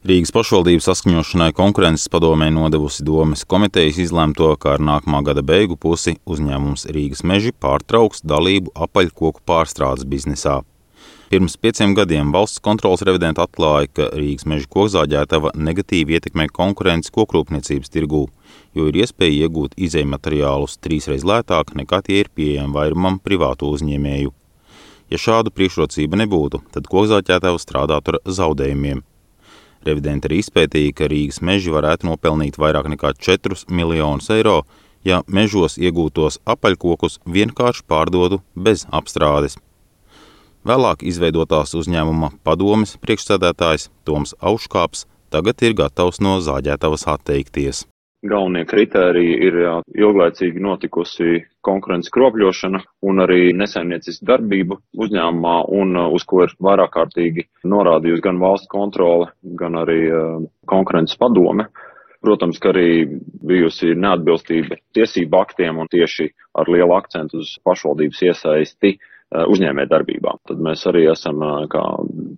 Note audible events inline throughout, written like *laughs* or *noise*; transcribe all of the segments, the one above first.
Rīgas pašvaldības saskaņošanai konkurences padomē nodevusi domas komitejas izlēmto, ka ar nākamā gada beigu pusi uzņēmums Rīgas meži pārtrauks dalību apaļkoku pārstrādes biznesā. Pirms pieciem gadiem valsts kontrolas revidenta atklāja, ka Rīgas meža kokzāģētava negatīvi ietekmē konkurences kokrūpniecības tirgū, jo ir iespēja iegūt izējumateriālus trīsreiz lētāk nekā tie ir pieejami vairumam privātu uzņēmēju. Ja šādu priekšrocību nebūtu, tad kokzāģētava strādātu ar zaudējumiem. Revidenti arī izpētīja, ka Rīgas meži varētu nopelnīt vairāk nekā 4 miljonus eiro, ja mežos iegūtos apaļkokus vienkārši pārdotu bez apstrādes. Vēlāk izveidotās uzņēmuma padomes priekšsēdētājs Toms Auškāps tagad ir gatavs no zāģētavas atteikties. Galvenie kritēriji ir ilglaicīgi notikusi konkurences kropļošana un arī nesaimnieciska darbība uzņēmumā, un uh, uz ko ir vairāk kārtīgi norādījusi gan valsts kontrole, gan arī uh, konkurences padome. Protams, ka arī bijusi neatbilstība tiesību aktiem un tieši ar lielu akcentu uz pašvaldības iesaisti uh, uzņēmē darbībā. Tad mēs arī esam kā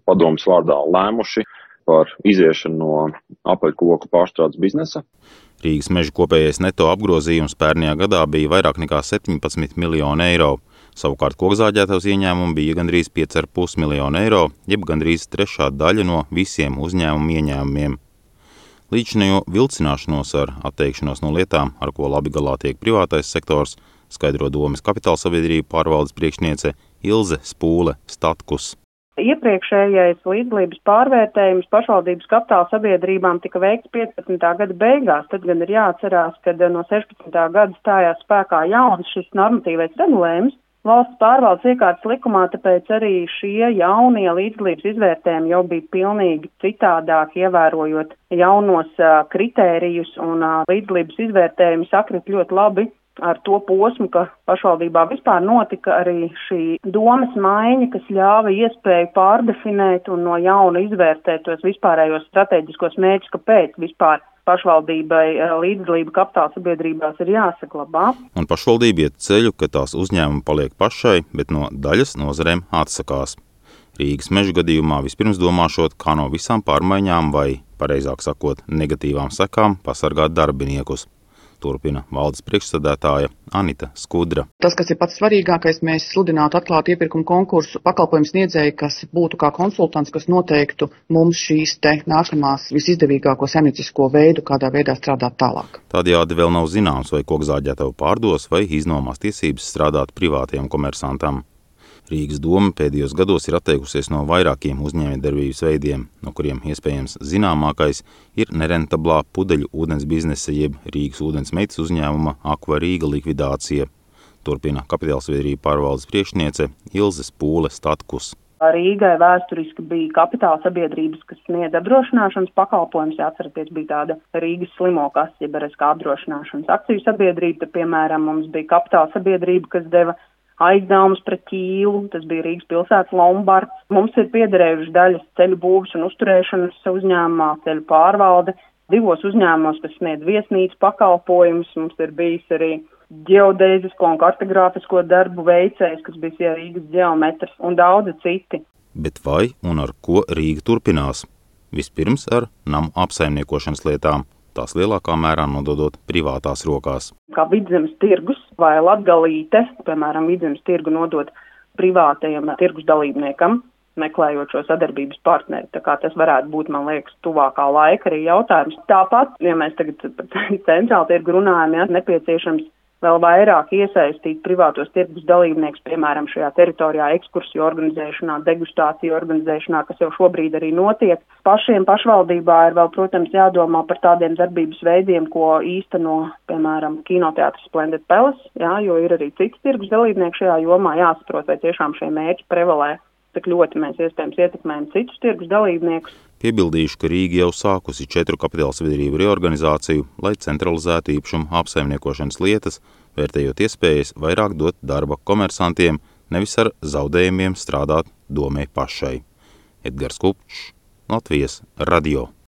padomas vārdā lēmuši par iziešanu no apaļkoku pārstrādes biznesa. Rīgas meža kopējais neto apgrozījums pērnajā gadā bija vairāk nekā 17 miljoni eiro. Savukārt kokzāģētavas ieņēmumi bija gandrīz 5,5 miljoni eiro, jeb gandrīz trešā daļa no visiem uzņēmumu ieņēmumiem. Līdzinējo vilcināšanos ar atteikšanos no lietām, ar ko labi galā tiek privātais sektors, skaidro domas kapitāla sabiedrība pārvaldes priekšniece Ilze Spūle Statkus. Iepriekšējais līdzdalības pārvērtējums pašvaldības kapitāla sabiedrībām tika veikts 15. gada beigās, tad gan ir jāatcerās, ka no 16. gada stājās spēkā jauns šis normatīvais regulējums. Valsts pārvaldes iekārtas likumā, tāpēc arī šie jaunie līdzdalības izvērtējumi jau bija pilnīgi citādāk, ievērojot jaunos uh, kritērijus un uh, līdzdalības izvērtējumi sakrit ļoti labi ar to posmu, ka pašvaldībā vispār notika arī šī domas maiņa, kas ļāva iespēju pārdefinēt un no jauna izvērtēt tos vispārējos strateģiskos mērķus, kāpēc vispār pašvaldībai eh, līdzdalība kapitāla sabiedrībās ir jāsaglabā. Un pašvaldība iet ceļu, ka tās uzņēmumi paliek pašai, bet no daļas nozarēm atsakās. Rīgas meža gadījumā vispirms domāšot, kā no visām pārmaiņām vai, pareizāk sakot, negatīvām sekām pasargāt darbiniekus turpina valdes priekšsēdētāja Anita Skudra. Tas, kas ir pats svarīgākais, mēs sludinātu atklātu iepirkumu konkursu pakalpojumu sniedzēju, kas būtu kā konsultants, kas noteiktu mums šīs te nākamās visizdevīgāko saimniecisko veidu, kādā veidā strādāt tālāk. Tādējādi vēl nav zināms, vai kokzāģētavu pārdos vai iznomās tiesības strādāt privātiem komersantam. Rīgas doma pēdējos gados ir atteikusies no vairākiem uzņēmējdarbības veidiem, no kuriem iespējams zināmākais ir nerentablā pudeļu ūdens biznesa jeb Rīgas ūdens meitas uzņēmuma Aqua Rīga likvidācija. Turpina kapitāla sabiedrība pārvaldes priekšniece Ilze Pūle Statkus. Rīgai vēsturiski bija kapitāla sabiedrības, kas sniedz apdrošināšanas pakalpojumus. Atceraties, bija tāda Rīgas slimo jeb kā apdrošināšanas akciju sabiedrība. Piemēram, mums bija kapitāla sabiedrība, kas deva aizdevums pret ķīlu, tas bija Rīgas pilsētas Lombards. Mums ir piederējuši daļas ceļu būvs un uzturēšanas uzņēmumā, ceļu pārvalde, divos uzņēmumos, kas sniedz viesnīcu pakalpojumus. Mums ir bijis arī ģeodēzisko un kartogrāfisko darbu veicējs, kas bija Rīgas geometrs un daudzi citi. Bet vai un ar ko Rīga turpinās? Vispirms ar namu apsaimniekošanas lietām tās lielākā mērā nododot privātās rokās. Kā vidzemes tirgus vai latgalīte, piemēram, vidzemes tirgu nodot privātajam tirgus dalībniekam, meklējot šo sadarbības partneri. Tā kā tas varētu būt, man liekas, tuvākā laika arī jautājums. Tāpat, ja mēs tagad par *laughs* centrālu tirgu runājam, ja nepieciešams vēl vairāk iesaistīt privātos tirgus dalībniekus, piemēram, šajā teritorijā ekskursiju organizēšanā, degustāciju organizēšanā, kas jau šobrīd arī notiek. Pašiem pašvaldībā ir vēl, protams, jādomā par tādiem darbības veidiem, ko īsteno, piemēram, kinoteātris Splendid Palace, jā, jo ir arī cits tirgus dalībnieki šajā jomā, jāsaprot, vai tiešām šie mērķi prevalē cik ļoti mēs iespējams ietekmējam citus tirgus dalībniekus. Piebildīšu, ka Rīga jau sākusi četru kapitāla sabiedrību reorganizāciju, lai centralizētu īpašumu apsaimniekošanas lietas, vērtējot iespējas vairāk dot darba komersantiem, nevis ar zaudējumiem strādāt domē pašai. Edgars Kupčs, Latvijas radio.